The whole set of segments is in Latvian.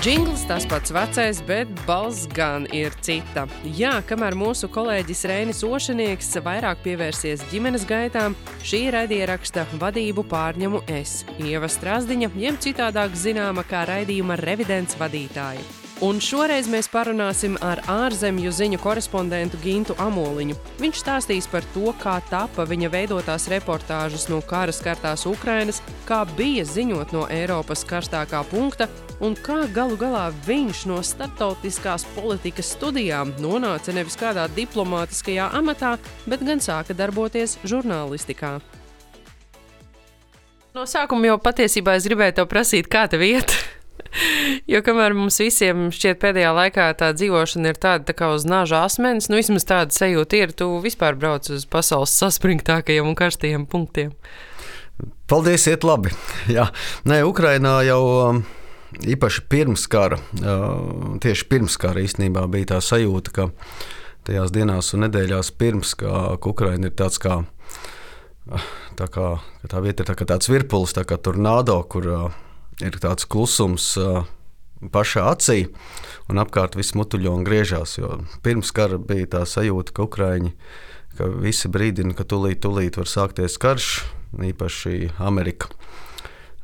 Jingls tas pats vecais, bet balss gan ir cita. Jā, kamēr mūsu kolēģis Rēnis Ošanieks vairāk pievērsies ģimenes gaitām, šī raidieraksta vadību pārņemu es, Ieva Strasdiņa, jeb citādāk zināma kā raidījuma revidents vadītāja. Un šoreiz mēs parunāsim ar ārzemju ziņu korespondentu Gintu Amoliņu. Viņš stāstīs par to, kā tapa viņa veidotās reportāžas no kara skartās Ukrainas, kā bija ziņot no Eiropas karstākā punkta un kā galu galā viņš no starptautiskās politikas studijām nonāca nevis kādā diplomātiskajā amatā, bet gan sāka darboties žurnālistikā. No sākuma jau patiesībā es gribēju te prasīt, kā tev iet. Jo kamēr mums visiem šķiet pēdējā laikā tā dzīvošana ir tāda tā kā uz nāža asmens, nu vismaz tāda sajūta ir, tu vispār brauc uz pasaules saspringtākajiem un karstajiem punktiem. Paldies, iet labi. Jā, nē, Ukrainā jau um, īpaši pirms kara, tieši pirms kara īstenībā bija tā sajūta, ka tajās dienās un nedēļās pirms, ka Ukraina ir tāds kā, tā kā tā vieta ir tā kā tāds virpulis, tā kā tornado, kur ir tāds klusums pašā acī, un apkārt viss mutuļo un griežās. Pirms kara bija tā sajūta, ka Ukrāņi ka visi brīdina, ka tūlīt, tūlīt var sākties karš, īpaši Amerika.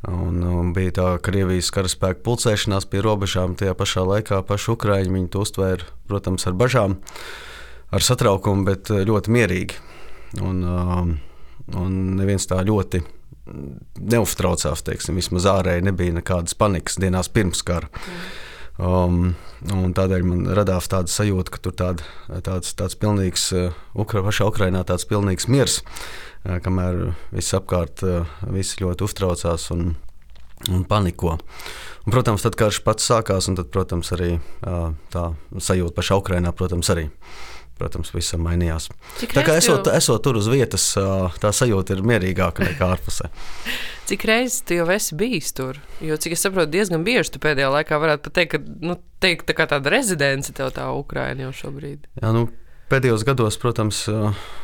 Un, un bija tā Krievijas karaspēka pulcēšanās pie robežām. Tajā pašā laikā paši ukrāņi viņu uztvēra, protams, ar bažām, ar satraukumu, bet ļoti mierīgi. Un, un neviens tā ļoti neuztraucās. Teiksim, vismaz ārēji nebija nekādas panikas dienās pirms kara. Um, tādēļ man radās tāda sajūta, ka tur tād, tāds, tāds pilnīgs, uh, Ukra, pašā Ukrainā tāds pilnīgs miers, uh, kamēr viss apkārt uh, visi ļoti uztraucās un, un paniko. Un, protams, tad karš pats sākās, un tad, protams, arī uh, tā sajūta pašā Ukrainā, protams, arī protams, visam mainījās. Cik tā kā esot, jau... esot tur uz vietas, tā sajūta ir mierīgāka nekā ārpusē. Cik reizes tu jau esi bijis tur? Jo, cik es saprotu, diezgan bieži tu pēdējā laikā varētu pateikt, ka nu, teikt, tā tāda rezidence tev tā Ukraina jau šobrīd. Jā, nu, pēdējos gados, protams,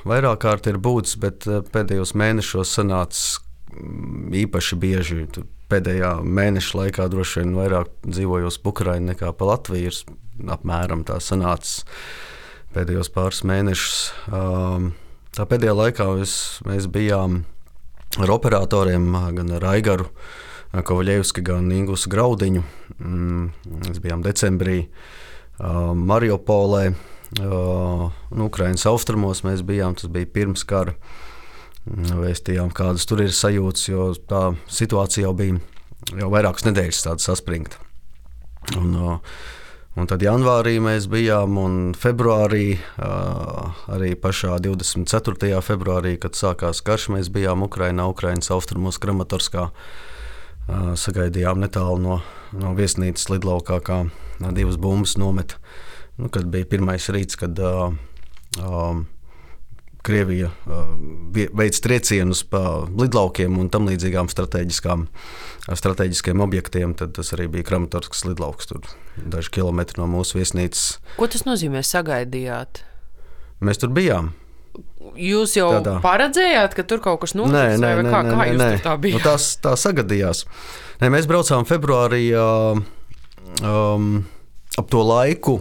vairāk kārt ir būtis, bet pēdējos mēnešos sanāca mm, īpaši bieži. Pēdējā mēneša laikā droši vien vairāk dzīvojos Ukraiņā nekā pa Latviju. Apmēram tā sanāca pēdējos pāris mēnešus. Tā pēdējā laikā es, mēs bijām ar operatoriem, gan ar Aigaru Kovaļevski, gan Ingus Graudiņu. Mm, mēs bijām decembrī Mariupolē, uh, nu, Ukraiņas austrumos. Mēs bijām, tas bija pirms kara. Vēstījām, kādas tur ir sajūtas, jo tā situācija jau bija jau vairākas nedēļas saspringta. Un, Un tad janvārī mēs bijām, un februārī, arī pašā 24. februārī, kad sākās karš, mēs bijām Ukrajinā, Ukraiņas austrumos, Kramatorskā. Sagaidījām netālu no, no viesnīcas lidlaukā, kā divas bumbas nometa. Nu, kad bija pirmais rīts, kad uh, um, Krievija uh, veids triecienus pa lidlaukiem un tam līdzīgām strateģiskiem objektiem, tad tas arī bija Kramatorskas lidlauks, tur daži kilometri no mūsu viesnīcas. Ko tas nozīmē? Sagaidījāt? Mēs tur bijām. Jūs jau Tādā. paredzējāt, ka tur kaut kas notiks? Nē, nē, nē, kā, nē, kā nē. tā bija. Nu, tās, tā sagadījās. Nē, mēs braucām februārī uh, um, ap to laiku,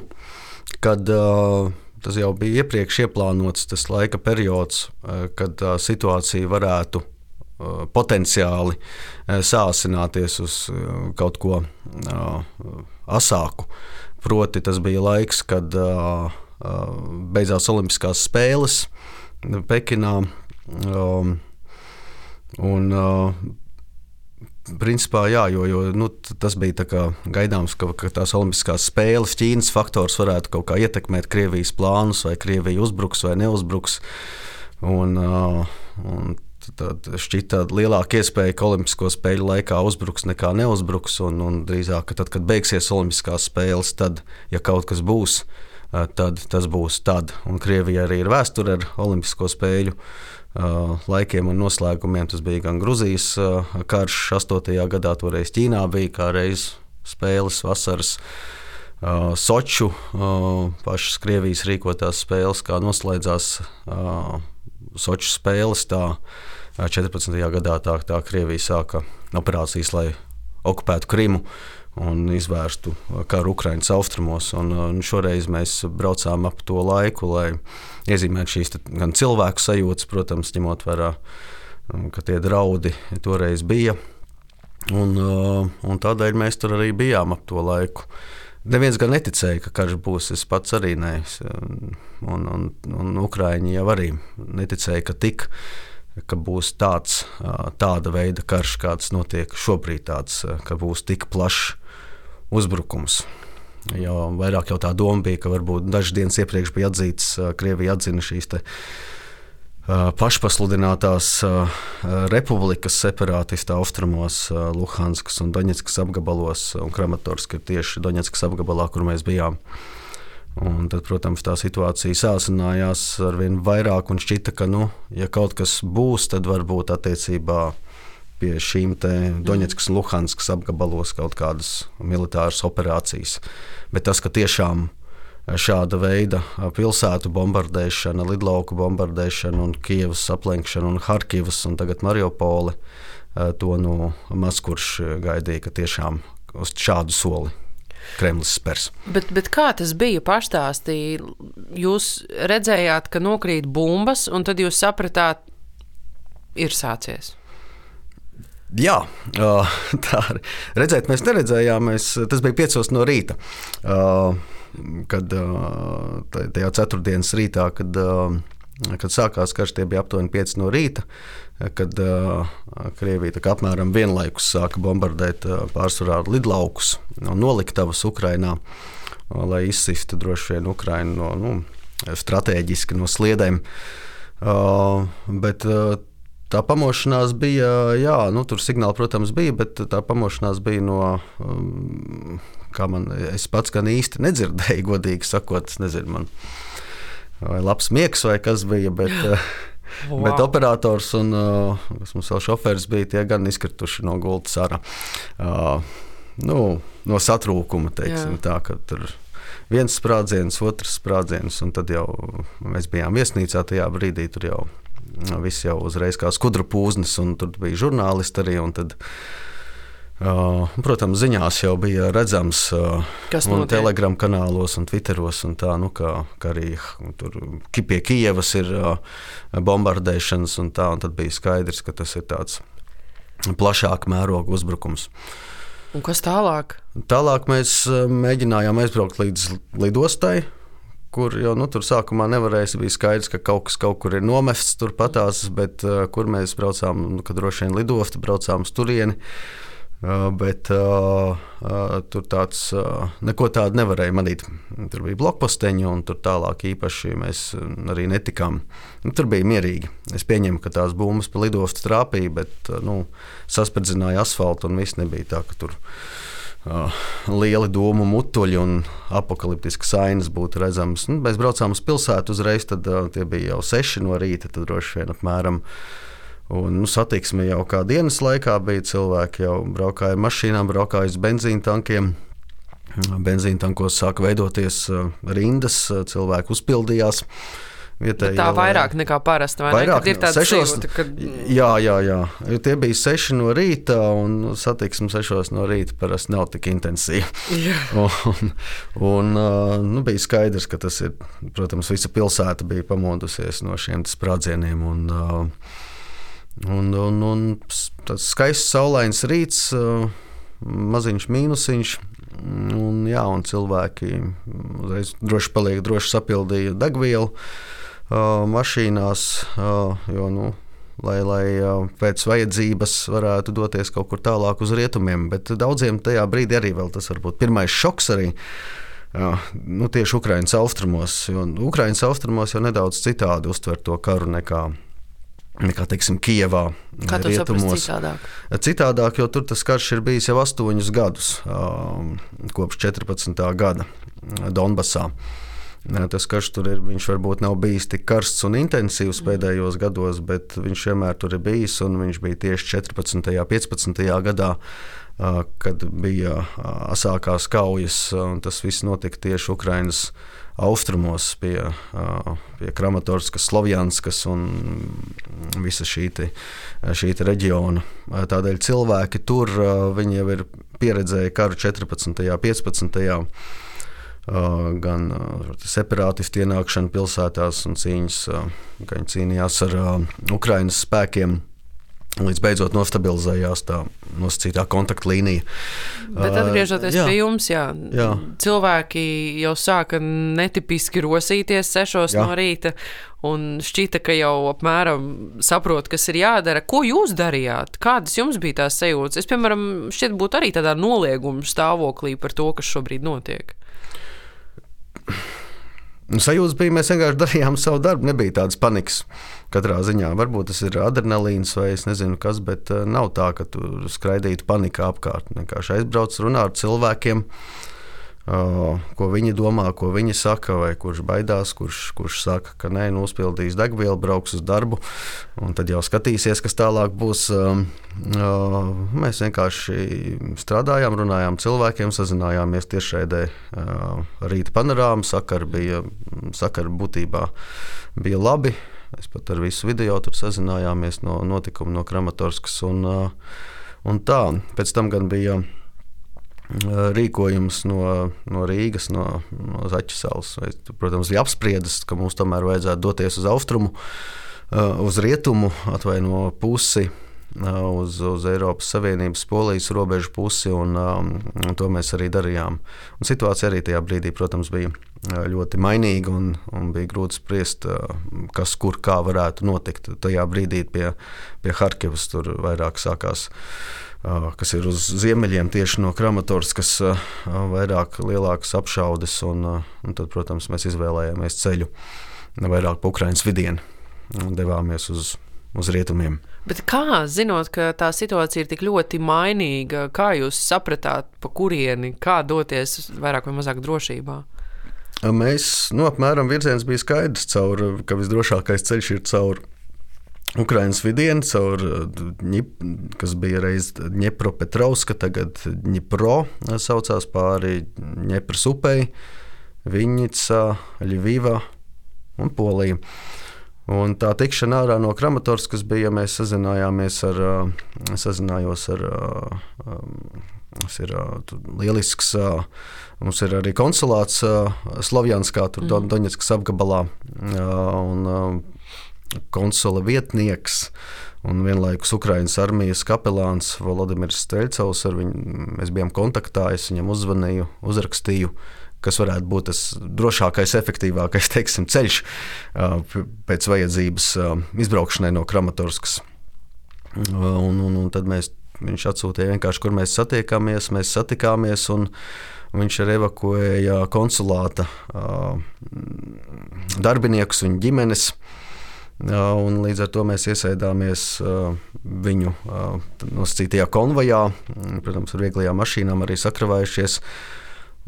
kad uh, Tas jau bija iepriekš ieplānots tas laika periods, eh, kad tā situācija varētu eh, potenciāli eh, sāsināties uz kaut ko asāku. Proti, tas bija laiks, kad beidzās Olimpiskās spēles Pekinā. Un, Principā, jā, jo, jo nu, tas bija gaidāms, ka, ka tās Olimpiskās spēles, Ķīnas faktors varētu kaut kā ietekmēt Krievijas plānus, vai Krievija uzbruks vai neuzbruks. Un, un tad šķita lielāka iespēja, ka Olimpisko spēļu laikā uzbruks nekā neuzbruks. Un, un drīzāk, tad, kad beigsies Olimpiskās spēles, tad, ja kaut kas būs, tad tas būs tad. Un Krievija arī ir vēsture ar Olimpisko spēļu laikiem un noslēgumiem. Tas bija gan Grūzijas karš 8. gadā, toreiz Ķīnā bija kā reizes spēles vasaras. Soču pašas Krievijas rīkotās spēles, kā noslēdzās Soču spēles. Tā 14. gadā tā, tā Krievija sāka operācijas, lai okupētu Krimu. Un izvērstu karu Ukraiņas austrumos. Un, un šoreiz mēs braucām ap to laiku, lai iezīmētu šīs gan cilvēku sajūtas, protams, ņemot vērā, ka tie draudi toreiz bija. Un, un tādēļ mēs tur arī bijām ap to laiku. Neviens gan neticēja, ka karš būs. Es pats arī nē. Un, un, un Ukrāņi jau arī neticēja, ka tik ka būs tāds, tāda veida karš, kāds notiek šobrīd, tāds, ka būs tik plašs uzbrukums. Jo vairāk jau tā doma bija, ka varbūt dažas dienas iepriekš bija atzīts, Krievija atzina šīs te, pašpasludinātās republikas separātistu austrumos, Luhanskas un Doņetskas apgabalos, un Kramatorska ir tieši Doņetskas apgabalā, kur mēs bijām. Un tad, protams, tā situācija sāsinājās ar vien vairāk, un šķita, ka, nu, ja kaut kas būs, tad varbūt attiecībā pie šīm Doņetskas un Luhanskas apgabalos kaut kādas militāras operācijas. Bet tas, ka tiešām šāda veida pilsētu bombardēšana, lidlauku bombardēšana, un Kievas aplenkšana, un Harkivas un tagad Mariupoli, to nu, maz kurš gaidīja, ka tiešām uz šādu soli Kremlis spērs. Bet, bet kā tas bija pašstāstī? Jūs redzējāt, ka nokrīt bumbas, un tad jūs sapratāt, ir sācies. Jā, tā ir. Redzēt, mēs neredzējām. Mēs, tas bija piecos no rīta. Kad tajā ceturtdienas rītā, kad, kad sākās karš, tie bija aptuveni 5 no rīta kad Krievija apmēram vienlaikus sāka bombardēt pārsvarā lidlaukus un noliktavas Ukrajinā, lai izsistu droši vien Ukrajinu no nu, strateģiski no sliedēm. Bet, Tā pamošanās bija, jā, nu, tur signāli, protams, bija, bet tā pamošanās bija no, um, kā man, es pats gan īsti nedzirdēju, godīgi sakot, nezinu, man vai labs miegs vai kas bija, bet. Wow. Bet operators un uh, mums vēl šoferis bija tie gan izkrituši no gultas ārā. Uh, nu, no satrūkuma, teiksim, Jā. tā, ka tur viens sprādziens, otrs sprādziens, un tad jau mēs bijām viesnīcā tajā brīdī. Tur jau viss jau uzreiz kā skudra pūznis, un tur bija žurnālisti arī. Tad, Uh, protams, ziņās jau bija redzams, uh, kas no telegramu kanālos un Twitteros, un tā, nu, ka, ka arī tur pie Kijavas ir uh, bombardēšanas, un tā, un tad bija skaidrs, ka tas ir tāds plašāk mēroga uzbrukums. Un kas tālāk? Tālāk mēs mēģinājām aizbraukt līdz lidostai, kur jau nu, tur sākumā nevarēja. Bija skaidrs, ka kaut kas kaut kur ir nomests turpatās, bet uh, kur mēs braucām, nu, kad droši vien lidostu braucām uz turieni. Uh, Bet uh, uh, tur tāds uh, neko tādu nevarēja manīt. Tur bija blokposteņi, un tur tālāk īpaši mēs arī netikām. Nu, tur bija mierīgi. Es pieņemu, ka tās bumbas pa lidostu trāpīja, bet uh, nu, saspridzināja asfaltu, un viss nebija tā, ka tur uh, lieli domu mutuļi un apakaliptiskas ainas būtu redzamas. Nu, mēs braucām uz pilsētu uzreiz, tad uh, tie bija jau seši no rīta, tad droši vien apmēram. Un, nu, satiksme jau kā dienas laikā bija. Cilvēki jau braukāja ar mašīnām, braukāja uz benzīna tankiem. Benzīna tankos sāka veidoties uh, rindas, uh, cilvēki uzpildījās. Vietēji, tā vairāk nekā parasti. Vairāk, ne? ir sešos, sajūta, ka... Jā, jā, jā. Tie bija seši no rīta, un satiksme sešos no rīta parasti nav tik intensīva. un, un uh, nu, bija skaidrs, ka tas ir, protams, visa pilsēta bija pamodusies no šiem sprādzieniem. Un, uh, Un, un, un tāds skaists, saulains rīts, maziņš mīnusiņš. Un, jā, un cilvēki uzreiz droši paliek, droši sapildīja degvielu uh, mašīnās, jo, nu, lai, lai pēc vajadzības varētu doties kaut kur tālāk uz rietumiem. Bet daudziem tajā brīdī arī tas var būt pirmais šoks. Arī. Jā, nu, tieši Ukraiņas austrumos, jo Ukraiņas austrumos jau nedaudz citādi uztver to karu nekā nekā teiksim, Kijavā. Kā tas rietumos. Citādāk? citādāk, jo tur tas karš ir bijis jau astoņus gadus, kopš 14. gada Donbasā. Tas karš tur ir, viņš varbūt nav bijis tik karsts un intensīvs pēdējos gados, bet viņš vienmēr tur ir bijis. Viņš bija tieši 14. un 15. gadā, kad bija asākās kaujas. Tas viss notika tieši Ukraiņas austrumos pie, pie Kramatorskas, Slovjanskas un visa šī, šī reģiona. Tādēļ cilvēki tur jau ir pieredzēja karu 14. un 15. Uh, gan separātistu ienākšanu pilsētās un cīņas, ka viņi cīnījās ar Ukraiņas spēkiem. Līdz beidzot nostabilizējās tā nosacītā kontaktlīnija. Bet atgriežoties uh, pie jums, jā, jā. cilvēki jau sāka netipiski rosīties sešos jā. no rīta. Un šķita, ka jau apmēram saprot, kas ir jādara. Ko jūs darījāt? Kādas jums bija tās sajūtas? Es, piemēram, šķiet, būtu arī tādā nolieguma stāvoklī par to, kas šobrīd notiek. Nu, sajūta bija, mēs vienkārši darījām savu darbu. Nebija tādas panikas katrā ziņā. Varbūt tas ir adrenalīns vai es nezinu kas, bet uh, nav tā, ka tu skraidītu panikā apkārt. Vienkārši aizbrauc, runā ar cilvēkiem. Uh, ko viņi domā, ko viņi saka, vai kurš baidās, kurš, kurš saka, ka nē, nospildīs degvielu, brauks uz darbu, un tad jau skatīsies, kas tālāk būs. Mēs vienkārši strādājām, runājām cilvēkiem, sazinājāmies tiešraidē rīta panorāmā, sakari bija, sakari būtībā bija labi. Mēs pat ar visu video tur sazinājāmies no notikuma no Kramatorskas un, un tā. Pēc tam gan bija rīkojums no, no Rīgas, no, no Zaķa salas. Protams, bija apspriedas, ka mums tomēr vajadzētu doties uz austrumu, uz rietumu, atvaino pusi. Uz, uz Eiropas Savienības, Polijas robežu pusi, un, un to mēs arī darījām. Un situācija arī tajā brīdī, protams, bija ļoti mainīga, un, un bija grūti spriest, kas kur kā varētu notikt. Tajā brīdī pie, pie Harkivas tur vairāk sākās uh, kas ir uz ziemeļiem, tieši no Kramatorskas, vairāk lielākas apšaudes. Un, un tad, protams, mēs izvēlējāmies ceļu vairāk pa Ukraiņas vidienu un devāmies uz, uz rietumiem. Bet kā, zinot, ka tā situācija ir tik ļoti mainīga, kā jūs sapratāt, pa kurieni, kā doties vairāk vai mazāk drošībā? Mēs, nu, apmēram virziens bija skaidrs, caur, ka visdrošākais ceļš ir caur Ukraiņas vidienu, caur, kas bija reiz Dņepropetrovska, tagad Dņepro saucās pāri Dņepras upei, Viņica, Ļiviva un Polija. Un tā tikšana ārā no Kramatorskas bija, mēs sazinājāmies ar, sazinājos ar, tas ir lielisks, mums ir arī konsulāts Slovjanskā, tur mm. Doņetskas apgabalā. Un, konsula vietnieks un vienlaikus Ukraiņas armijas kapelāns Volodimirs Steļcovs. Mēs bijām kontaktā, es viņam uzzvanīju, uzrakstīju. Kas varētu būt tas drošākais, efektīvākais teiksim, ceļš pēc vajadzības izbraukšanai no Kramatorskas. Un, un, un tad mēs, viņš atsūtīja vienkārši, kur mēs satiekāmies. Mēs satikāmies, un viņš arī evakuēja konsulāta darbiniekus, viņa ģimenes. Un līdz ar to mēs iesaistāmies viņu nosacītajā konvojā, protams, ar vieglajām mašīnām arī sakravājušies.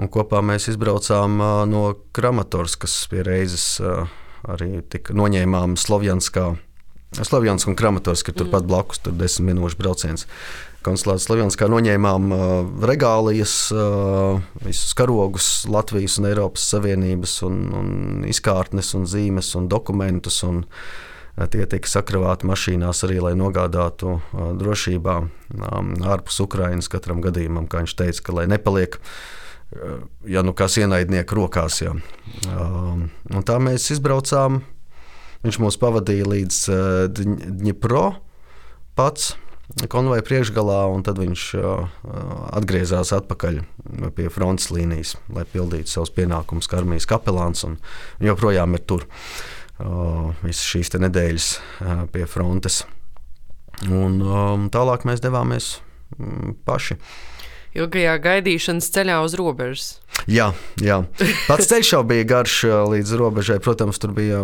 Un kopā mēs izbraucām no Kramatorskas pie reizes. Arī tika noņēmām Slovjanskā. Slovjanska un Kramatorska ir turpat blakus, tur desmit minūšu brauciens. Konsulāts Slovjanskā noņēmām uh, regālijas, uh, visus karogus, Latvijas un Eiropas Savienības, un, un izkārtnes, un zīmes un dokumentus. Un, uh, Tie tika sakravāti mašīnās arī, lai nogādātu uh, drošībā um, ārpus Ukrainas katram gadījumam, kā viņš teica, ka lai nepaliek uh, ja nu kas ienaidnieku rokās. Ja. Um, tā mēs izbraucām. Viņš mūs pavadīja līdz Dņipro pats konvoja priekšgalā, un tad viņš atgriezās atpakaļ pie frontes līnijas, lai pildītu savus pienākumus kā armijas kapelāns. Viņš joprojām ir tur visas šīs nedēļas pie frontes. Un tālāk mēs devāmies paši ilgajā gaidīšanas ceļā uz robežas. Jā, jā. pats ceļš jau bija garš līdz robežai. Protams, tur bija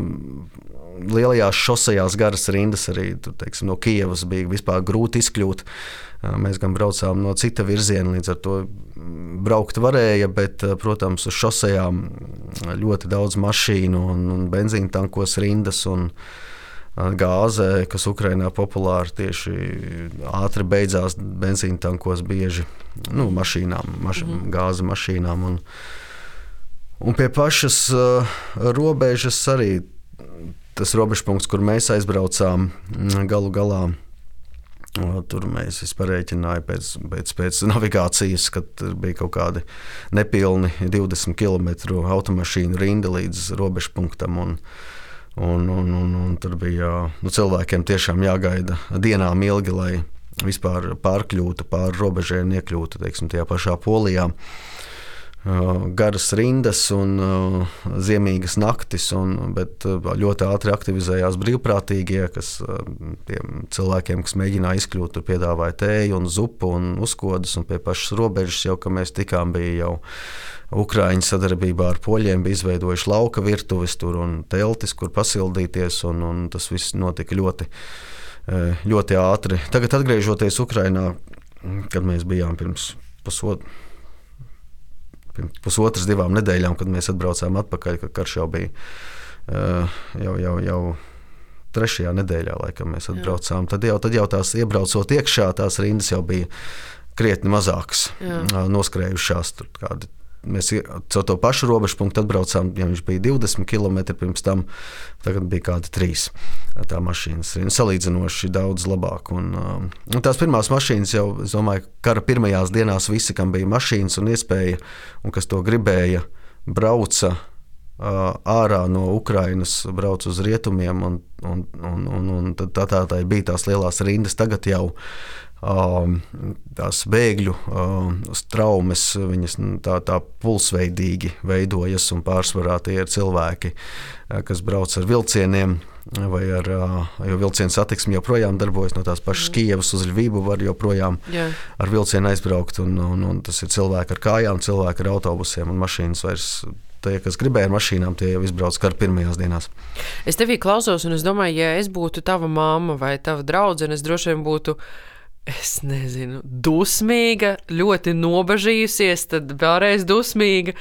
lielajās šosejās garas rindas arī tur, teiksim, no Kievas bija vispār grūti izkļūt. Mēs gan braucām no cita virziena, līdz ar to braukt varēja, bet, protams, uz šosejām ļoti daudz mašīnu un, un benzīna tankos rindas. Un, Gāze, kas Ukrainā populāra tieši ātri beidzās benzīna tankos, bieži nu, mašīnām, maš, mm -hmm. gāze mašīnām. Un, un pie pašas uh, robežas arī tas robežpunkts, kur mēs aizbraucām, mm, galu galā Tur mēs parēķinājām pēc, pēc, pēc navigācijas, kad bija kaut kādi nepilni 20 km automašīnu rinda līdz robežpunktam. Un, un, un, un, un tur bija nu, cilvēkiem tiešām jāgaida dienām ilgi, lai vispār pārkļūtu pāri robežai un iekļūtu teiksim, tajā pašā polijā. Uh, garas rindas un ziemīgas naktis, un, bet ļoti ātri aktivizējās brīvprātīgie, kas cilvēkiem, kas mēģināja izkļūt, tur piedāvāja tēju un zupu un uzkodas, un pie pašas robežas jau, kad mēs tikām, bija jau Ukrāņi sadarbībā ar poļiem bija izveidojuši lauka virtuves tur un teltis, kur pasildīties, un, un tas viss notika ļoti, ļoti ātri. Tagad, atgriežoties Ukrajinā, kad mēs bijām pirms pusotru pirms pusotras, divām nedēļām, kad mēs atbraucām atpakaļ, kad karš jau bija uh, jau, jau, jau trešajā nedēļā, laikam mēs atbraucām. Jā. Tad jau, tad jau tās iebraucot iekšā, tās rindas jau bija krietni mazākas, Jā. noskrējušās. Tur kādi Mēs caur to pašu robežu punktu atbraucām, ja viņš bija 20 km pirms tam, tagad bija kādi 3 tā mašīnas. Salīdzinoši daudz labāk. Un, un tās pirmās mašīnas jau, es domāju, kara pirmajās dienās visi, kam bija mašīnas un iespēja, un kas to gribēja, brauca ārā no Ukrainas, brauca uz rietumiem, un, un, un, un, un tā, tā, tā bija tās lielās rindas. Tagad jau Um, tās bēgļu traumas, um, viņas nu, tā, tā pulsveidīgi veidojas, un pārsvarā tie ir cilvēki, uh, kas brauc ar vilcieniem. Vai ar uh, vilcienu satiksmi joprojām darbojas no tās pašas Kievas uz Lvivu, var joprojām Jā. ar vilcienu aizbraukt. Un, un, un tas ir cilvēki ar kājām, cilvēki ar autobusiem un mašīnas vairs tie, kas gribēja ar mašīnām, tie jau izbrauca kara pirmajās dienās. Es tevī klausos, un es domāju, ja es būtu tava mamma vai tava draudzene, es droši vien būtu es nezinu, dusmīga, ļoti nobažījusies, tad vēlreiz dusmīga.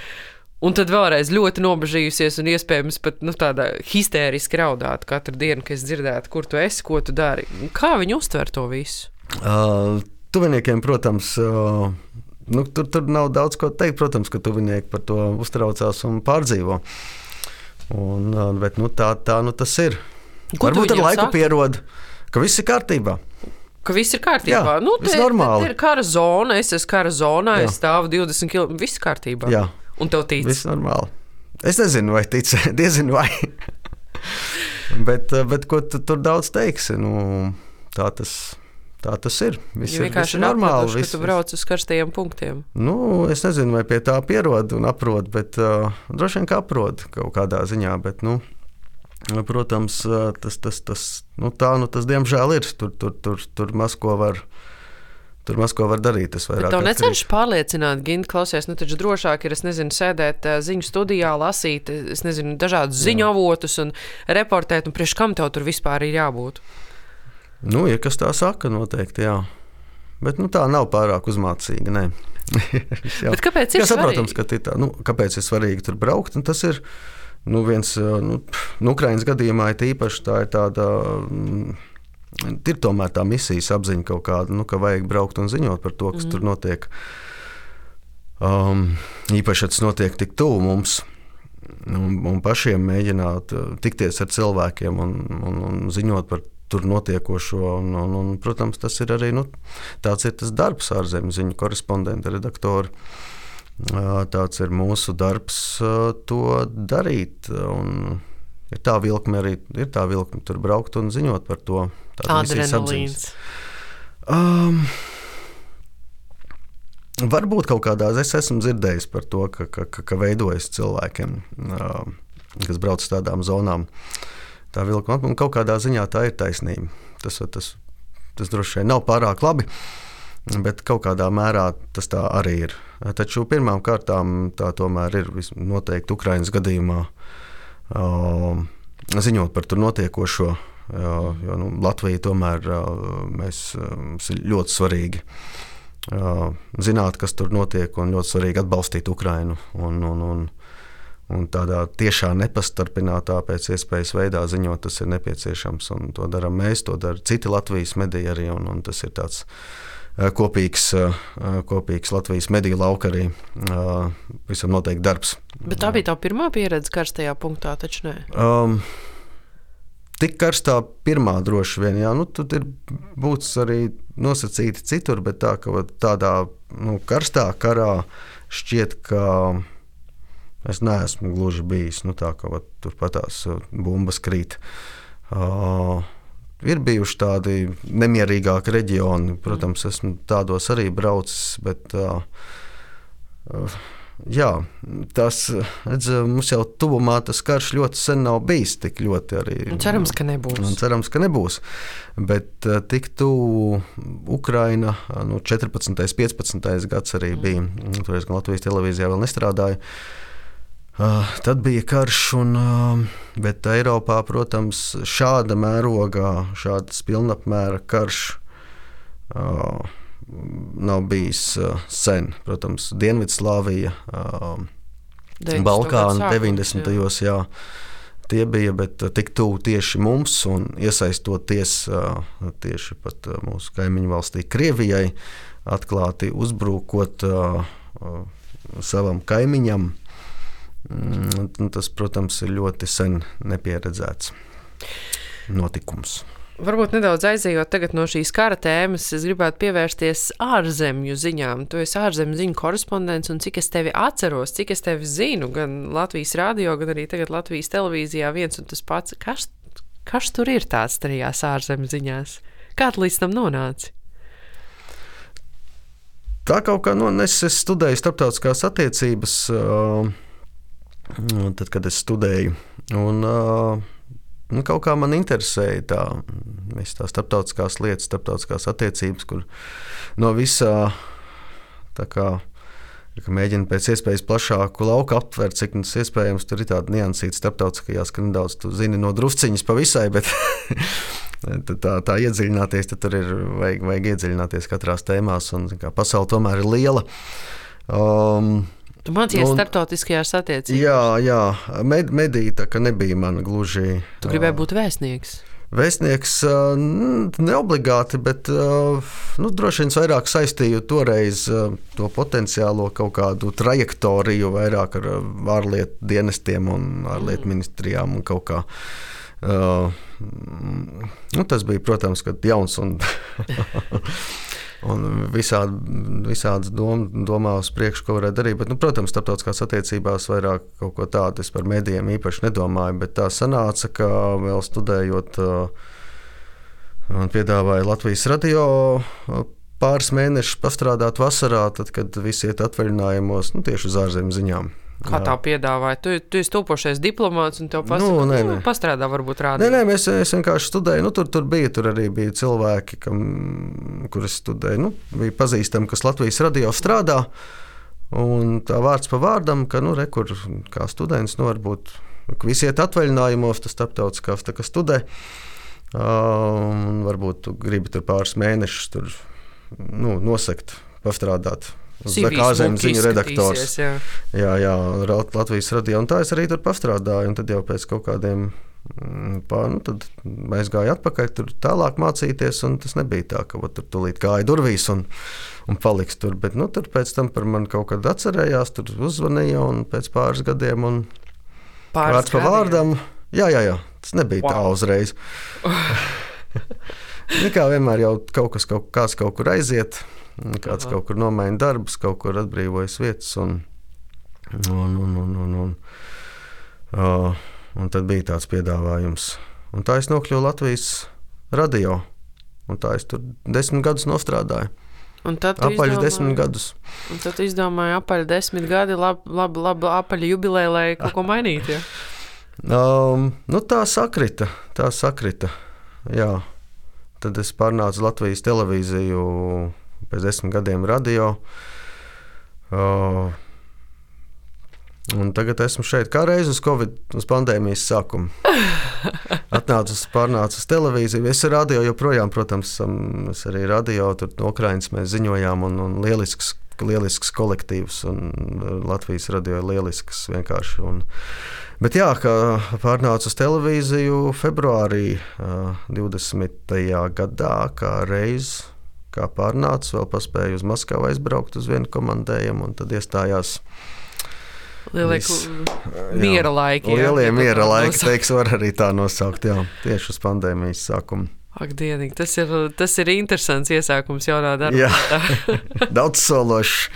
Un tad vēlreiz ļoti nobežījusies, un iespējams pat nu, tādā histēriski raudāt katru dienu, kad es dzirdētu, kur tu esi, ko tu dari. Kā viņi uztver to visu? Uh, tuviniekiem, protams, uh, nu, tur, tur nav daudz ko teikt. Protams, ka tuvinieki par to uztraucās un pārdzīvo. Un, uh, bet nu, tā, tā nu, tas ir. Ko Varbūt ar laiku saka? pierod, ka viss ir kārtībā ka viss ir kārtībā. Jā, nu, te, normāli. te ir kara zona, es esmu kara zonā, Jā. es stāvu 20 km. Viss kārtībā. Jā. Un tev tic? Viss normāli. Es nezinu, vai tic, diezinu vai. bet, bet ko tu tur daudz teiksi? Nu, tā tas ir. Tā tas ir. Viss ja ir vienkārši normāli. Viss, tu brauc uz karstajiem punktiem. Nu, es nezinu, vai pie tā pierod un aprod, bet uh, droši vien kā aprod kaut kādā ziņā. Bet, nu, Protams, tas, tas, tas, nu tā nu tas diemžēl ir. Tur, tur, tur, tur maz ko var. Tur maz ko var darīt. Tas vairāk. Tev necenšas pārliecināt, Gint, klausies, nu taču drošāk ir, es nezinu, sēdēt ziņu studijā, lasīt, es nezinu, dažādus ziņu avotus un reportēt, un priekš kam tev tur vispār ir jābūt? Nu, ja kas tā saka, noteikti, jā. Bet nu, tā nav pārāk uzmācīga, nē. Kāpēc ir jā, saprotams, ka tā, nu, kāpēc ir svarīgi tur braukt, un tas ir, uh, Nu, viens, nu, nu, Ukraiņas gadījumā ir īpaši tā ir tāda. Mm, ir tomēr tā misijas apziņa kaut kāda, nu, ka vajag braukt un ziņot par to, kas mm. tur notiek. Um, īpaši, ja tas notiek tik tuvu mums, un, un pašiem mēģināt tikties ar cilvēkiem un, un, un ziņot par tur notiekošo. Un, un, un, protams, tas ir arī nu, tāds ir tas darbs, ārzemju ziņu korespondenta, redaktora. Tāds ir mūsu darbs, to darīt. Un ir tā vilkme arī, ir tā vilkme tur braukt un ziņot par to. Adrenalīns. Um, Varbūt kaut kādā es esmu dzirdējis par to, ka, ka, ka, ka veidojas cilvēkiem, uh, kas brauc uz tādām zonām. Tā vilkme, un kaut kādā ziņā tā ir taisnība. Tas, tas, tas droši vien nav pārāk labi. Uh, Bet kaut kādā mērā tas tā arī ir. Taču pirmām kārtām tā tomēr ir noteikti Ukraiņas gadījumā ziņot par tur notiekošo. Jo nu, Latvija tomēr mēs, mums ir ļoti svarīgi zināt, kas tur notiek, un ļoti svarīgi atbalstīt Ukrainu. Un, un, un, un tādā tiešā nepastarpinātā pēc iespējas veidā ziņot, tas ir nepieciešams. To darām mēs, to dara citi Latvijas mediji arī. Un, un tas ir tāds Eh, kopīgs, eh, kopīgs Latvijas mediju lauka arī eh, visam noteikti darbs. Bet tā bija tā pirmā pieredze karstajā punktā, taču ne? Um, tik karstā pirmā droši vien. Jā, nu, tur ir būtis arī nosacīti citur, bet tā, ka tādā nu, karstā karā šķiet, ka es neesmu gluži bijis. Nu, tā kā turpat tās bumbas krīt. Uh, ir bijuši tādi nemierīgāki reģioni. Protams, esmu tādos arī braucis, bet uh, jā, tas redz, mums jau tuvumā tas karš ļoti sen nav bijis tik ļoti arī. Un cerams, ka nebūs. Un cerams, ka nebūs. Bet uh, tik tuvu Ukraina, nu, 14. un 15. gads arī bija. Toreiz Latvijas televīzijā vēl nestrādāja. Uh, tad bija karš, un, uh, bet Eiropā, protams, šāda mērogā, šāds pilnapmēra karš uh, nav bijis uh, sen. Protams, Dienvidslāvija, uh, Balkāna 90. gados. Tie bija, bet tik tuvu tieši mums un iesaistoties uh, tieši pat uh, mūsu kaimiņu valstī, Krievijai, atklāti uzbrukot uh, uh, savam kaimiņam. Mm, tas, protams, ir ļoti sen nepieredzēts notikums. Varbūt nedaudz aizejot no šīs kara tēmas, es gribētu pievērsties ārzemju ziņām. Tu esi ārzemju ziņu korespondents, un cik es tevi atceros, cik es tevi zinu, gan Latvijas radio, gan arī Latvijas televīzijā, viens un tas pats. Kas, kas tur ir tāds tajās ārzemju ziņās? Kā tu līdz tam nonāci? Tā kaut kā no, es, es studēju starptautiskās attiecības, uh, tad, kad es studēju. Un, Nu, kaut kā man interesēja tā, tā starptautiskās lietas, starptautiskās attiecības, kur no visā kā mēģina pēc iespējas plašāku lauku aptvert, cik tas iespējams. Tur ir tāda niansīta starptautiskajās, ka nedaudz tu zini no drusciņas pa visai, bet tā, tā iedziļināties, tad tur ir vajag, vajag iedziļināties katrās tēmās, un kā, pasaule tomēr ir liela. Um, Tu mācījies un, starptautiskajās attiecībās. Jā, jā. Med, medīta, ka nebija mana gluži. Tu gribēji būt vēstnieks. Vēstnieks neobligāti, bet nu, droši vien vairāk saistīju toreiz to potenciālo kaut kādu trajektoriju vairāk ar ārlietu dienestiem un ārlietu mm. ministrijām un kaut kā. Uh, nu, tas bija, protams, jauns un un visādi, visādas dom, domā uz priekšu, ko varētu darīt. Bet, nu, protams, starptautiskās attiecībās vairāk kaut ko tādu es par medijiem īpaši nedomāju. Bet tā sanāca, ka vēl studējot, man piedāvāja Latvijas radio pāris mēnešus pastrādāt vasarā, tad, kad visi iet atvaļinājumos, nu, tieši uz ārzemju ziņām. Kā tā piedāvāja? Tu, tu esi topošais diplomāts un tev pasaka, nu, nē, nē. Nu, pastrādā varbūt rādīt. Nē, nē, mēs, es vienkārši studēju. Nu, tur, tur bija, tur arī bija cilvēki, kam, kurus studēju. Nu, bija pazīstami, kas Latvijas radio strādā. Un tā vārds pa vārdam, ka, nu, re, kur kā students, nu, varbūt visi iet atvaļinājumos, tas starptautiskās tā kā studē. Um, varbūt tu gribi tur pāris mēnešus tur, nu, nosekt, pastrādāt Zakāzēm ziņu redaktors. Jā. jā, jā, Latvijas radio. Un tā es arī tur pastrādāju. Un tad jau pēc kaut kādiem mm, Pār, nu, tad aizgāju atpakaļ, tur tālāk mācīties. Tas nebija tā, ka vat, tur tūlīt gāja durvīs un, un paliks tur. Bet nu, tur pēc tam par mani kaut kad atcerējās, tur uzvanīja un pēc pāris gadiem. Un pāris vārds pa vārdam. Jā, jā, jā, tas nebija wow. tā uzreiz. Kā vienmēr jau kaut kas kaut, kaut kur aiziet. Kāds Aha. kaut kur nomaina darbus, kaut kur atbrīvojas vietas. Un, un, un, un, un, un, uh, un tad bija tāds piedāvājums. Un tā es nokļuvu Latvijas radio. Un tā es tur desmit gadus strādāju. Apaļ izdomāji, desmit gadus. Un tad izdomāju, apaļ desmit gadi, labi, labi, labi apaļ jubileja, lai kaut ko mainītu. Ja? Um, nu tā sakrita, tā sakrita. Jā. Tad es pārnācu Latvijas televīziju pēc desmit gadiem radio. Uh, Un tagad esmu šeit kā reiz uz Covid, uz pandēmijas sākuma. Atnācu, pārnācu uz televīziju. Es radio joprojām, protams, es arī radio, tur no Ukrainas mēs ziņojām, un, un lielisks, lielisks kolektīvs, un Latvijas radio ir lielisks vienkārši. Un, bet jā, kā pārnācu uz televīziju februārī 20. gadā, kā reiz kā pārnācis, vēl paspēja uz Maskavu aizbraukt uz vienu komandējumu, un tad iestājās. Lielie miera laiki. Lielie jā, miera laiki, teiks, var arī tā nosaukt, jā, tieši uz pandēmijas sākumu. Ak, dienīgi, tas ir, tas ir interesants iesākums jaunā darbā. Jā, daudz sološs.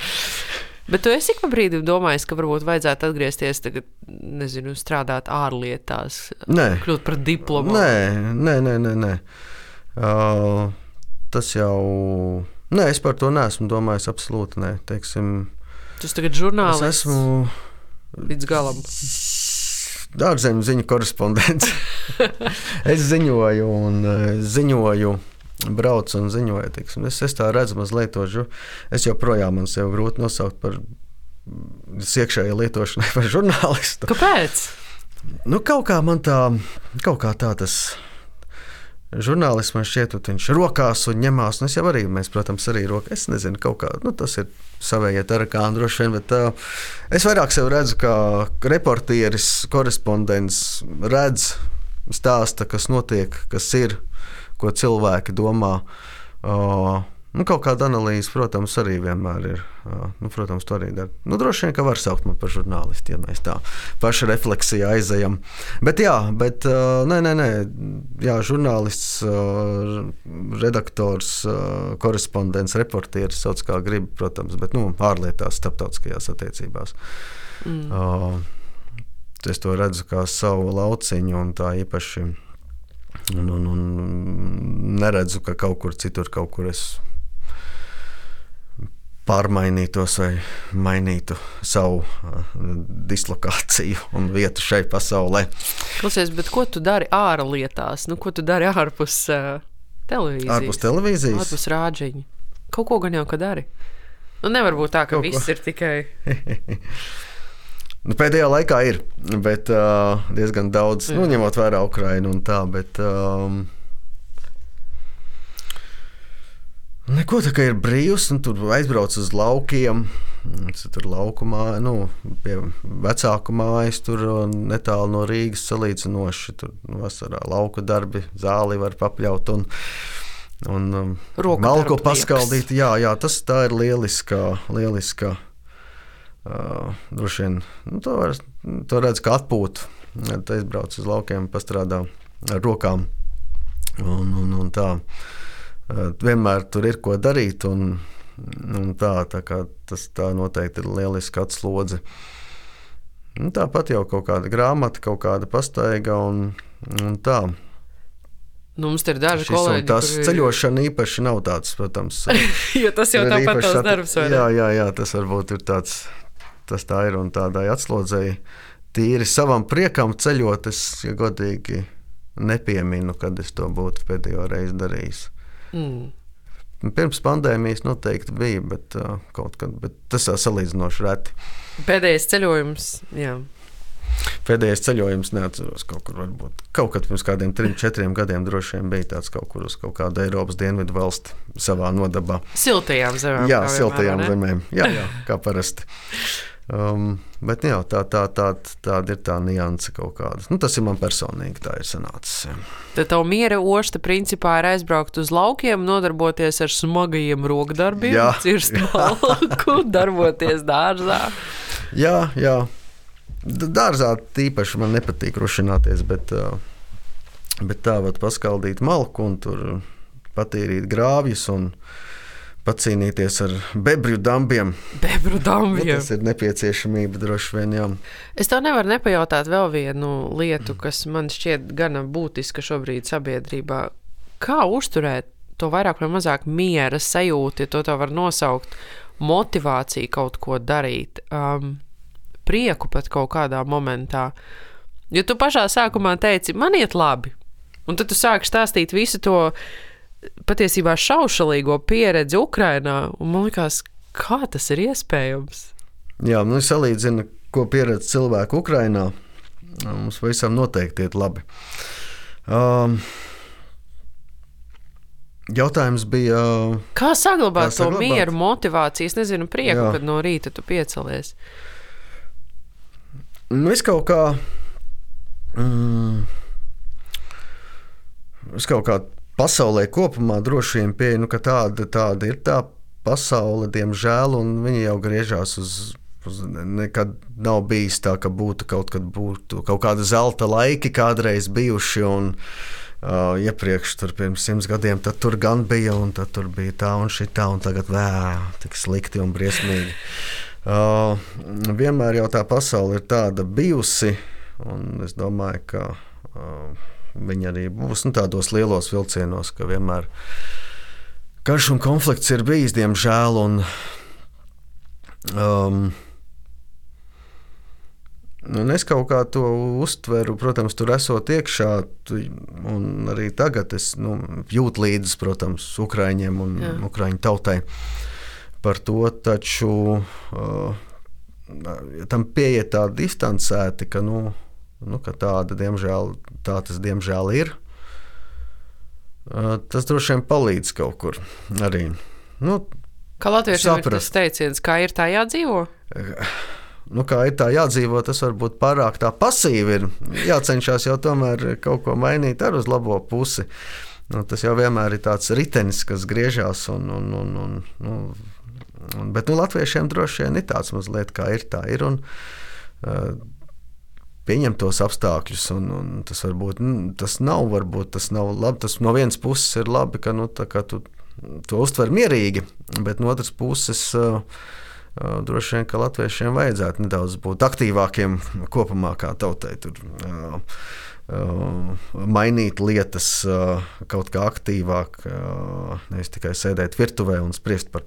Bet tu esi ik pa brīdim domājis, ka varbūt vajadzētu atgriezties, tagad, nezinu, strādāt ārlietās, nē. kļūt par diplomātu? Nē, nē, nē. nē, nē. Uh, tas jau. Nē, es par to neesmu domājis. Absolūti nē. Teiksim, Tas tagad žurnālists. Es esmu līdz galam. Dārzeņu ziņu korespondents. es ziņoju, un ziņoju, braucu un ziņoju. Tiksim. Es, es tā redzu, mazliet to žu. Es joprojām man sev grūti nosaukt par iekšējai lietošanai, par žurnālistu. Kāpēc? Nu, kaut kā man tā, kaut kā tā tas ir žurnālists man šķiet, ka viņš rokās un ņemās. Un es jau arī, mēs, protams, arī rokās. Es nezinu, kā nu, tas ir savējie tarakāni droši vien, bet uh, es vairāk sev redzu kā reportieris, korespondents, redz, stāsta, kas notiek, kas ir, ko cilvēki domā. Uh, Nu, kaut kāda analīze, protams, arī vienmēr ir. Nu, protams, to arī dara. Nu, droši vien, ka var saukt mani par žurnālistu, ja mēs tā paši refleksijā aizejam. Bet, jā, bet nē, nē, nē. Jā, žurnālists, redaktors, korespondents, reportieris, sauc kā grib, protams, bet nu, ārlietās, starptautiskajās attiecībās. Mm. Es to redzu kā savu lauciņu un tā īpaši. Un, un, un neredzu, ka kaut kur citur kaut kur es pārmainītos vai mainītu savu uh, dislokāciju un vietu šai pasaulē. Klausies, bet ko tu dari ārlietās? Nu, ko tu dari ārpus uh, televīzijas? Ārpus televīzijas? Ārpus rāģiņa. Kaut ko gan jau ka dari. Nu, nevar būt tā, ka Kaut viss ko. ir tikai. nu, pēdējā laikā ir, bet uh, diezgan daudz, nu, ņemot vērā Ukrainu un tā. Bet, um, Neko tā kā ir brīvs, un tur aizbrauc uz laukiem. Tur laukumā, nu, pie vecāku mājas, tur netālu no Rīgas salīdzinoši. Tur nu, vasarā lauka darbi, zāli var papļaut. Un, un um, malko paskaldīt. Jā, jā, tas ir lieliska. lieliska uh, droši vien nu, to, var, to redz kā atpūtu. Tad aizbrauc uz laukiem, pastrādā ar rokām un, un, un tā vienmēr tur ir ko darīt. Un, un tā, tā tas tā noteikti ir lieliska atslodze. Un tāpat jau kaut kāda grāmata, kaut kāda pastaiga un, un tā. Nu, mums ir daži Šis kolēģi, kas kuri... ceļošana īpaši nav tāds, protams. jo tas jau tāpat tavs at... darbs. Jā, jā, jā, tas varbūt ir tāds, tas tā ir un tādai atslodzēji. Tīri savam priekam ceļot, es godīgi nepieminu, kad es to būtu pēdējo reizi darījis. Mm. Pirms pandēmijas noteikti bija, bet, uh, kad, bet tas ir salīdzinoši reti. Pēdējais ceļojums, jā. Pēdējais ceļojums neatceros kaut kur. Varbūt. Kaut kad pirms kādiem trim, četriem gadiem droši vien bija tāds kaut kur uz kaut kādu Eiropas dienvidu valsti savā nodabā. Siltajām zemēm. Jā, siltajām zemēm. Jā, jā, kā parasti. Um, bet jā, tā, tā, tā, tāda ir tā nianse kaut kāda. Nu, tas ir man personīgi, tā ir sanācis. Jā. Tad tā miera osta principā ir aizbraukt uz laukiem, nodarboties ar smagajiem rokdarbiem, cirst malku, darboties dārzā. Jā, jā. Dārzā tīpaši man nepatīk rušināties, bet, bet tā var paskaldīt malku un tur patīrīt grāvjus. Un, pacīnīties ar bebru dambiem. Bebru dambiem. Nu, tas ir nepieciešamība droši vien. Jā. Es tev nevaru nepajautāt vēl vienu lietu, kas man šķiet gana būtiska šobrīd sabiedrībā. Kā uzturēt to vairāk vai mazāk miera sajūtu, ja to tā var nosaukt, motivāciju kaut ko darīt, um, prieku pat kaut kādā momentā. Jo tu pašā sākumā teici, man iet labi, un tad tu sāki stāstīt visu to patiesībā šaušalīgo pieredzi Ukrajinā. Man liekas, kā tas ir iespējams? Jā, nu, salīdzinu, ko pieredz cilvēku Ukrajinā. Mums visam noteikti iet labi. Um, Jautājums bija, kā saglabāt kā to saglabāt? mieru, motivāciju, es nezinu, prieku, Jā. kad no rīta tu piecelies. Nu, es kaut kā, mm, es kaut kā pasaulē kopumā droši vien pieeja, nu, ka tāda, tāda ir tā pasaule, diemžēl, un viņi jau griežās uz nekad nav bijis tā, ka būtu kaut, būtu kaut kāda zelta laiki kādreiz bijuši. Un, uh, iepriekš, tur pirms simts gadiem, tur gan bija, un tur bija tā un šī tā, un tagad vēl tik slikti un briesmīgi. Uh, vienmēr jau tā pasaule ir tāda bijusi, un es domāju, ka uh, viņi arī būs nu, tādos lielos vilcienos, ka vienmēr karš un konflikts ir bijis, diemžēl. Un, um, Un es kaut kā to uztveru, protams, tur esot iekšā, un arī tagad es nu, jūtu līdzi, protams, Ukrāņiem un Jā. Ukrāņu tautai par to, taču uh, tam pieiet tā distancēti, ka, nu, nu, ka tāda, diemžēl, tā tas diemžēl ir. Uh, tas droši vien palīdz kaut kur arī. Nu, Kā latviešiem ir tas teiciens, kā ir tā jādzīvo? Uh, nu, kā ir tā jādzīvo, tas varbūt pārāk tā pasīvi ir. Jācenšas jau tomēr kaut ko mainīt ar uz labo pusi. Nu, tas jau vienmēr ir tāds ritenis, kas griežās. Un, un, un, un, nu, un, bet nu, latviešiem droši vien ir tāds mazliet kā ir. Tā ir un, uh, Pieņemt tos apstākļus, un, un tas varbūt nu, tas nav, varbūt tas nav labi. Tas no vienas puses ir labi, ka nu, tu to uztver mierīgi, bet no otras puses uh, droši vien, ka latviešiem vajadzētu nedaudz būt aktīvākiem kopumā kā tautai. Tur, mainīt lietas kaut kā aktīvāk, nevis tikai sēdēt virtuvē un spriest par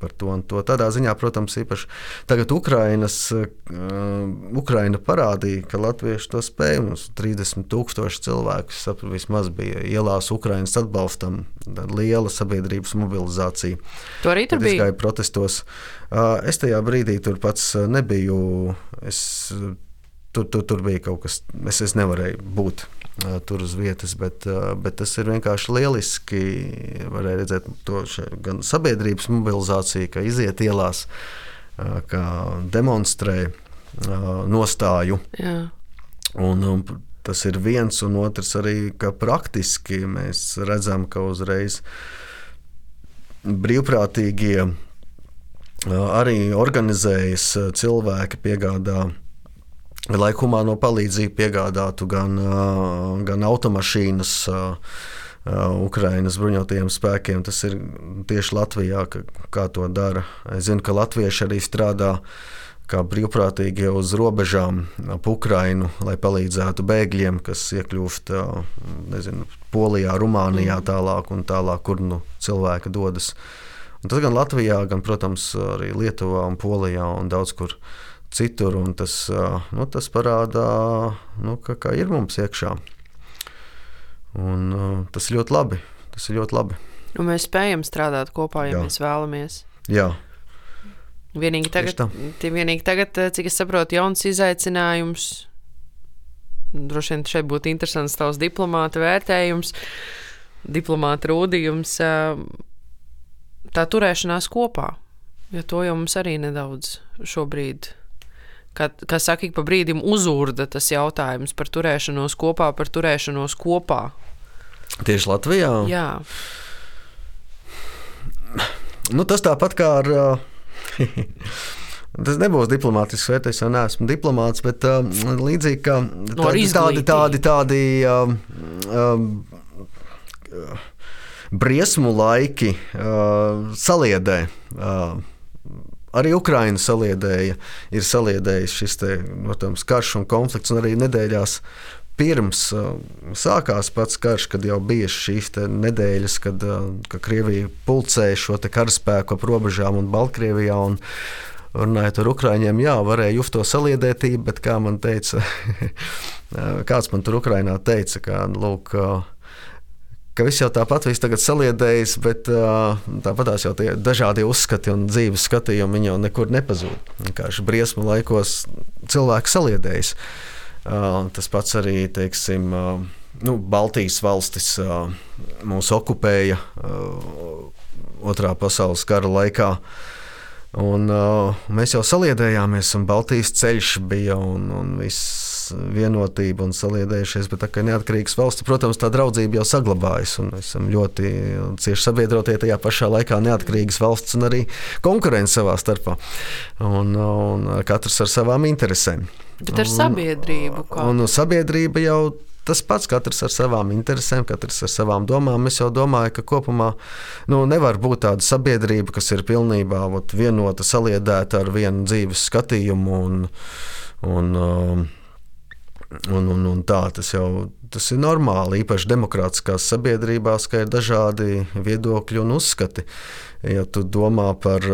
par to un to. Tādā ziņā, protams, īpaši tagad Ukrainas, uh, Ukraina parādīja, ka latvieši to spēj. Mums 30 tūkstoši cilvēku sapratu, vismaz bija ielās Ukrainas atbalstam, liela sabiedrības mobilizācija. To arī tur bija. Es gāju protestos. Uh, es tajā brīdī tur pats nebiju. Es, tur, tur, tur bija kaut kas, es, es nevarēju būt tur uz vietas, bet, bet tas ir vienkārši lieliski. Varēja redzēt to gan sabiedrības mobilizāciju, ka iziet ielās, kā demonstrē nostāju. Jā. Un, un tas ir viens, un otrs arī, ka praktiski mēs redzam, ka uzreiz brīvprātīgie arī organizējas cilvēki, piegādā lai humāno palīdzību piegādātu gan, gan automašīnas. Ukraiņas bruņotajiem spēkiem. Tas ir tieši Latvijā, ka, kā to dara. Es zinu, ka latvieši arī strādā kā brīvprātīgie uz robežām ap Ukrajinu, lai palīdzētu bēgļiem, kas iekļūst nezinu, Polijā, Rumānijā, mm. tālāk un tālāk, kur nu cilvēki dodas. Un tas gan Latvijā, gan, protams, arī Lietuvā un Polijā un daudz kur citur citur. Tas, nu, tas parāda, nu, ka, ka ir mums iekšā. Un, tas ir ļoti labi. Tas ir ļoti labi. Un mēs spējam strādāt kopā, ja Jā. mēs vēlamies. Jā. Vienīgi tagad, vienīgi tagad, cik es saprotu, jauns izaicinājums. Droši vien šeit būtu interesants tavs diplomāta vērtējums, diplomāta rūdījums, tā turēšanās kopā. Jo to jau mums arī nedaudz šobrīd Kad, kā saka, ik pa brīdim uzurda tas jautājums par turēšanos kopā, par turēšanos kopā. Tieši Latvijā? Jā. Nu, tas tāpat kā ar. Tas nebūs diplomātisks vērtējums, jo neesmu diplomāts, bet uh, līdzīgi kā no tādi, tādi, tādi um, um, briesmu laiki uh, saliedē. Uh, Arī Ukraiņa saliedēja, ir saliedējis šis te, protams, karš un konflikts, un arī nedēļās pirms uh, sākās pats karš, kad jau bija šīs nedēļas, kad uh, ka Krievija pulcēja šo karaspēku ap robežām un Baltkrievijā. Un, Runājot ar Ukrāņiem, jā, varēja just to saliedētību, bet kā man teica, kāds man tur Ukrainā teica, ka, lūk, uh, ka viss jau tāpat viss tagad saliedējas, bet uh, tāpat jau tie dažādi uzskati un dzīves skatījumi jau nekur nepazūd. Vienkārši briesmu laikos cilvēki saliedējas. Uh, tas pats arī, teiksim, nu, Baltijas valstis mūs okupēja Otrā pasaules kara laikā. Un, uh, mēs jau saliedējāmies, un Baltijas ceļš bija un, un viss vienotība un saliedējušies, bet tā kā neatkarīgas valsts, protams, tā draudzība jau saglabājas. Mēs esam ļoti cieši sabiedrotie tajā pašā laikā neatkarīgas valsts un arī konkurence savā starpā. Un, un katrs ar savām interesēm. Bet ar sabiedrību kā? Un, un sabiedrība jau tas pats, katrs ar savām interesēm, katrs ar savām domām. Es jau domāju, ka kopumā nu, nevar būt tāda sabiedrība, kas ir pilnībā ot, vienota, saliedēta ar vienu dzīves skatījumu. Un, un, um, Un, un, un tā tas jau tas ir normāli, īpaši demokrātiskās sabiedrībās, ka ir dažādi viedokļi un uzskati. Ja tu domā par,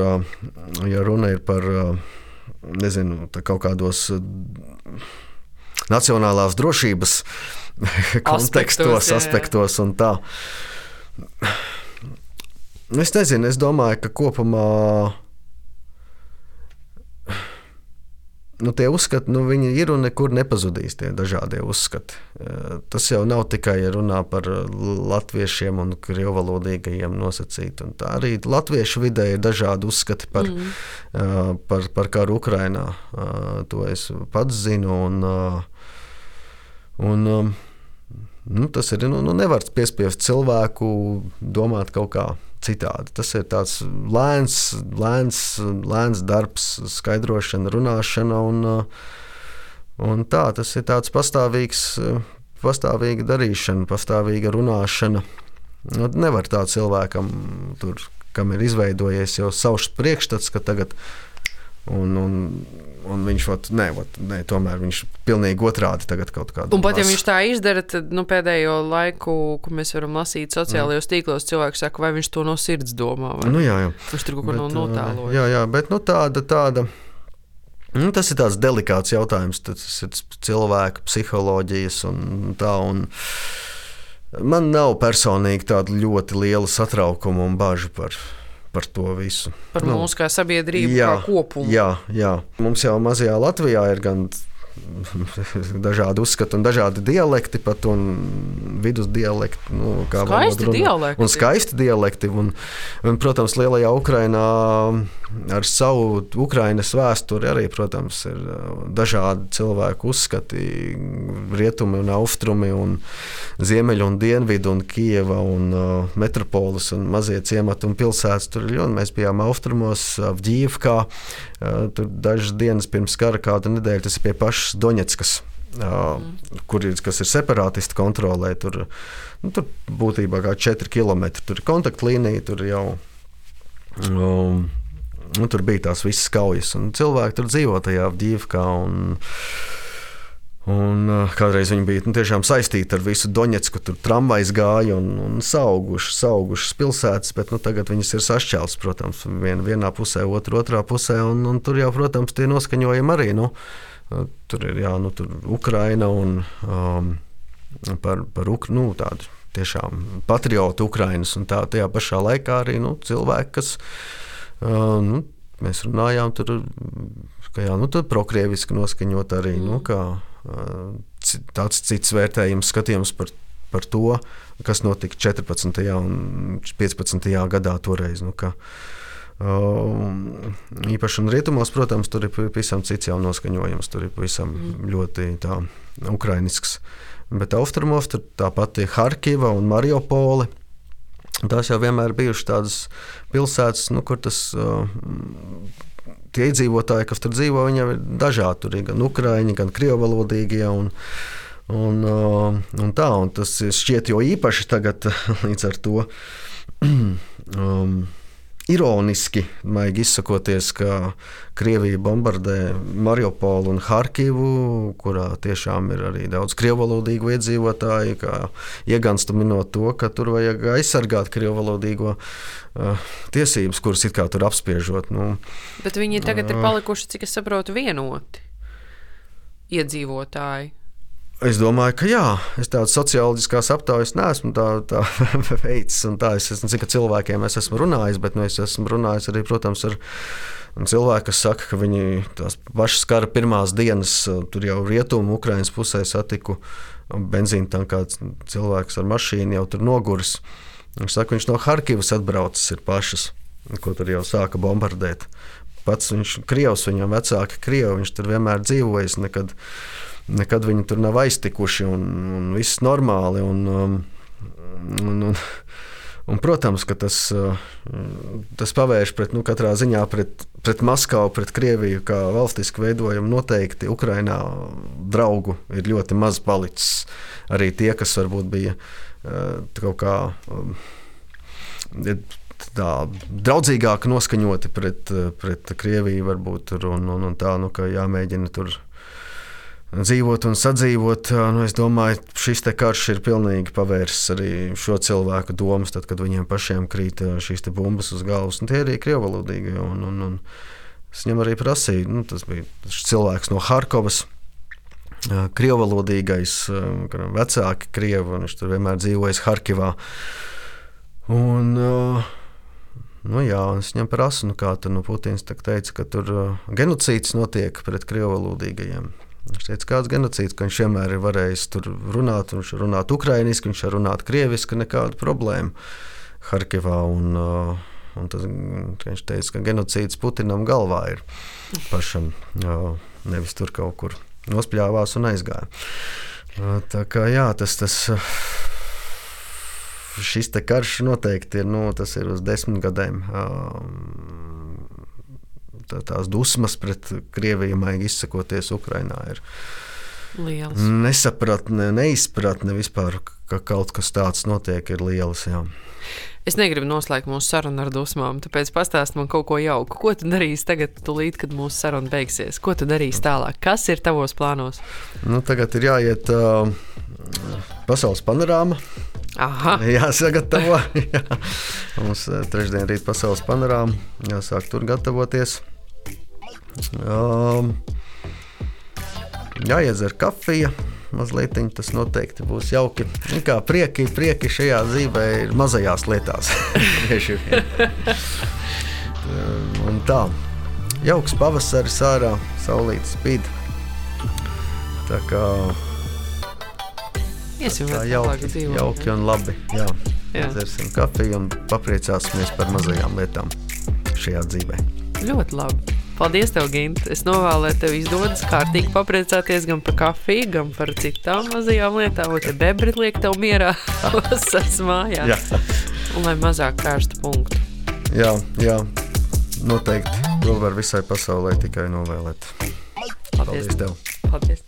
ja runa ir par nezinu, kaut kādos nacionālās drošības kontekstos, aspektos, aspektos un tā. Es nezinu, es domāju, ka kopumā nu, tie uzskati nu, ir un nekur nepazudīs. Tie dažādie uzskati. Eh, tas jau nav tikai runā par latviešiem un krievalodīgajiem nosacīt. Arī latviešu vidē ir dažādi uzskati par, mm. uh, par, par karu Ukrajinā. Uh, to es pats zinu. Un, uh, un, um, nu, tas ir. Nu, nu, nevar piespiest cilvēku domāt kaut kā citādi. Tas ir tāds lēns, lēns, lēns darbs, skaidrošana, runāšana. Un, un tā, tas ir tāds pastāvīgs, pastāvīga darīšana, pastāvīga runāšana. Nu, nevar tā cilvēkam, tur, kam ir izveidojies jau savs priekšstats, ka tagad Un, un, un viņš ot, ne, ot, ne, tomēr viņš pilnīgi otrādi tagad kaut kādā. Un pat ja viņš tā izdara, tad nu, pēdējo laiku, ko mēs varam lasīt sociālajos mm. tīklos, cilvēks saka, vai viņš to no sirds domā. Nu, jā, jā. Viņš tur kaut ko no notālo. Jā, jā, bet nu, tāda. tāda Nu, tas ir tāds delikāts jautājums. Tas ir cilvēka psiholoģijas un tā. Un man nav personīgi tāda ļoti liela satraukuma un bažu par viņu par to visu. Par nu, mūsu kā sabiedrību, jā, kā kopumu. Jā, jā, mums jau mazajā Latvijā ir gan dažādi uzskati un dažādi dialekti, pat un vidusdialekti. Nu, skaisti dialekti. Un skaisti dialekti. Un, un, protams, lielajā Ukrainā ar savu Ukrainas vēsturi arī, protams, ir uh, dažādi cilvēku uzskati, rietumi un austrumi, un ziemeļi un dienvidi, un Kieva un uh, metropolis un mazie ciemati un pilsētas. Tur ir ļoti. Mēs bijām austrumos, Avģīvkā, uh, tur dažas dienas pirms kara, kādu nedēļu, tas ir pie pašas Doņetskas. Mm. kur ir, ir separātisti kontrolē. Tur, nu, tur būtībā kā 4 km. Tur ir kontaktlīnija, tur jau um, Nu, tur bija tās visas kaujas, cilvēki tur dzīvo tajā dzīvkā. Un, kādreiz viņi bija nu, tiešām saistīti ar visu Doņetsku, tur tramvajs gāja un, un saugušas, saugušas pilsētas, bet nu, tagad viņas ir sašķeltas, protams, vien, vienā pusē, otru, otrā pusē. Un, un tur jau, protams, tie noskaņojumi arī. Nu, tur ir jā, nu, tur Ukraina un um, par, par Uk, nu, tādu tiešām patriotu Ukrainas, un tā, tajā pašā laikā arī nu, cilvēki, kas Uh, nu, mēs runājām tur, ka jā, nu, prokrieviski noskaņot arī nu, mm. nu, kā, uh, tāds cits vērtējums, skatījums par, par to, kas notika 14. un 15. gadā toreiz. Nu, ka, Uh, īpaši un rietumos, protams, tur ir pavisam cits jau noskaņojums. Tur ir pavisam mm. ļoti tā, ukrainisks. Bet austrumos tur tāpat ir Harkiva un Mariupole. Tās jau vienmēr bijušas tādas pilsētas, nu, kur tas. Tie iedzīvotāji, kas tur dzīvo, viņiem ir dažādi. Tur ir gan ukrāņi, gan krievalodīgie. Un, un, uh, un tā, un tas šķiet jo īpaši tagad līdz ar to. um, ironiski, maigi izsakoties, ka Krievija bombardē Mariupolu un Harkivu, kurā tiešām ir arī daudz krievalodīgu iedzīvotāju, kā ieganstu minot to, ka tur vajag aizsargāt krievalodīgo uh, tiesības, kuras it kā tur apspiežot. Nu, Bet viņi tagad uh, ir palikuši, cik es saprotu, vienoti iedzīvotāji. Es domāju, ka jā, es tādu socioloģiskās aptaujas neesmu tā, tā veicis. Es nezinu, cik cilvēkiem es esmu runājis, bet nu, es esmu runājis arī, protams, ar cilvēkiem, kas saka, ka viņi tās pašas kara pirmās dienas, tur jau rietumu Ukraiņas pusē satiku benzīna tankā cilvēks ar mašīnu jau tur noguris. Viņš saka, viņš no Harkivas atbraucis ir pašas, ko tur jau sāka bombardēt. Pats viņš ir krievs, viņam vecāki krievi, viņš tur vienmēr dzīvojis. Nekad, nekad viņi tur nav aiztikuši un, un viss normāli. Un, um, un, un, Un, protams, ka tas, tas pavērš pret, nu, katrā ziņā pret, pret Maskavu, pret Krieviju, kā valstisku veidojumu. Noteikti Ukrainā draugu ir ļoti maz palicis. Arī tie, kas varbūt bija kaut kā tā, draudzīgāk noskaņoti pret, pret Krieviju, varbūt tur, un, un, un tā, nu, ka jāmēģina tur dzīvot un sadzīvot. Nu, es domāju, šis karš ir pilnīgi pavērsis arī šo cilvēku domas, tad, kad viņiem pašiem krīt šīs bumbas uz galvas. Un tie ir arī krievalodīgi. Un, un, un es viņam arī prasīju, nu, tas bija cilvēks no Harkovas. Krievalodīgais, vecāki krievi, un viņš tur vienmēr dzīvojis Harkivā. Un, nu, jā, es viņam prasu, nu, kā tur nu, Putins teica, ka tur genocīds notiek pret krievalodīgajiem. Viņš teica, kāds genocīds, ka viņš vienmēr ir varējis tur runāt, viņš var runāt ukrainiski, viņš var runāt krieviski, nekāda problēma Harkivā. Un, uh, un tas, viņš teica, ka genocīds Putinam galvā ir pašam, uh, nevis tur kaut kur nospļāvās un aizgāja. Uh, tā kā jā, tas, tas šis karš noteikti ir, nu, ir uz desmit gadiem. Um, tā, tās dusmas pret Krieviju, maigi izsakoties, Ukrainā ir lielas. Nesapratne, neizpratne vispār, ka kaut kas tāds notiek, ir lielas. Jā. Es negribu noslēgt mūsu sarunu ar dusmām, tāpēc pastāsti man kaut ko jauku. Ko tu darīsi tagad, tūlīt, kad mūsu saruna beigsies? Ko tu darīsi tālāk? Kas ir tavos plānos? Nu, tagad ir jāiet uh, pasaules panorāma. Aha. Jāsagatavo. jā. Mums trešdien rīt pasaules panorāma. Jāsāk tur gatavoties. Um, jāiedzer kafija. Mazliet tas noteikti būs jauki. Nu kā prieki, prieki šajā dzīvē ir mazajās lietās. Un tā, jauks pavasaris ārā, saulītis spīd. Tā kā Iesim tā jauki, jauki un labi. Jā, jā. Dzersim kafiju un papriecāsimies par mazajām lietām šajā dzīvē. Ļoti labi. Paldies, tev, Gint. Es novēlu, lai tev izdodas kārtīgi papriecāties gan par kafiju, gan par citām mazajām lietām, lai te bebri liek tev mierā vasaras mājās. Jā. Un lai mazāk kārstu punktu. Jā, jā, noteikti. To var visai pasaulē tikai novēlēt. Paldies, Paldies tev. Paldies.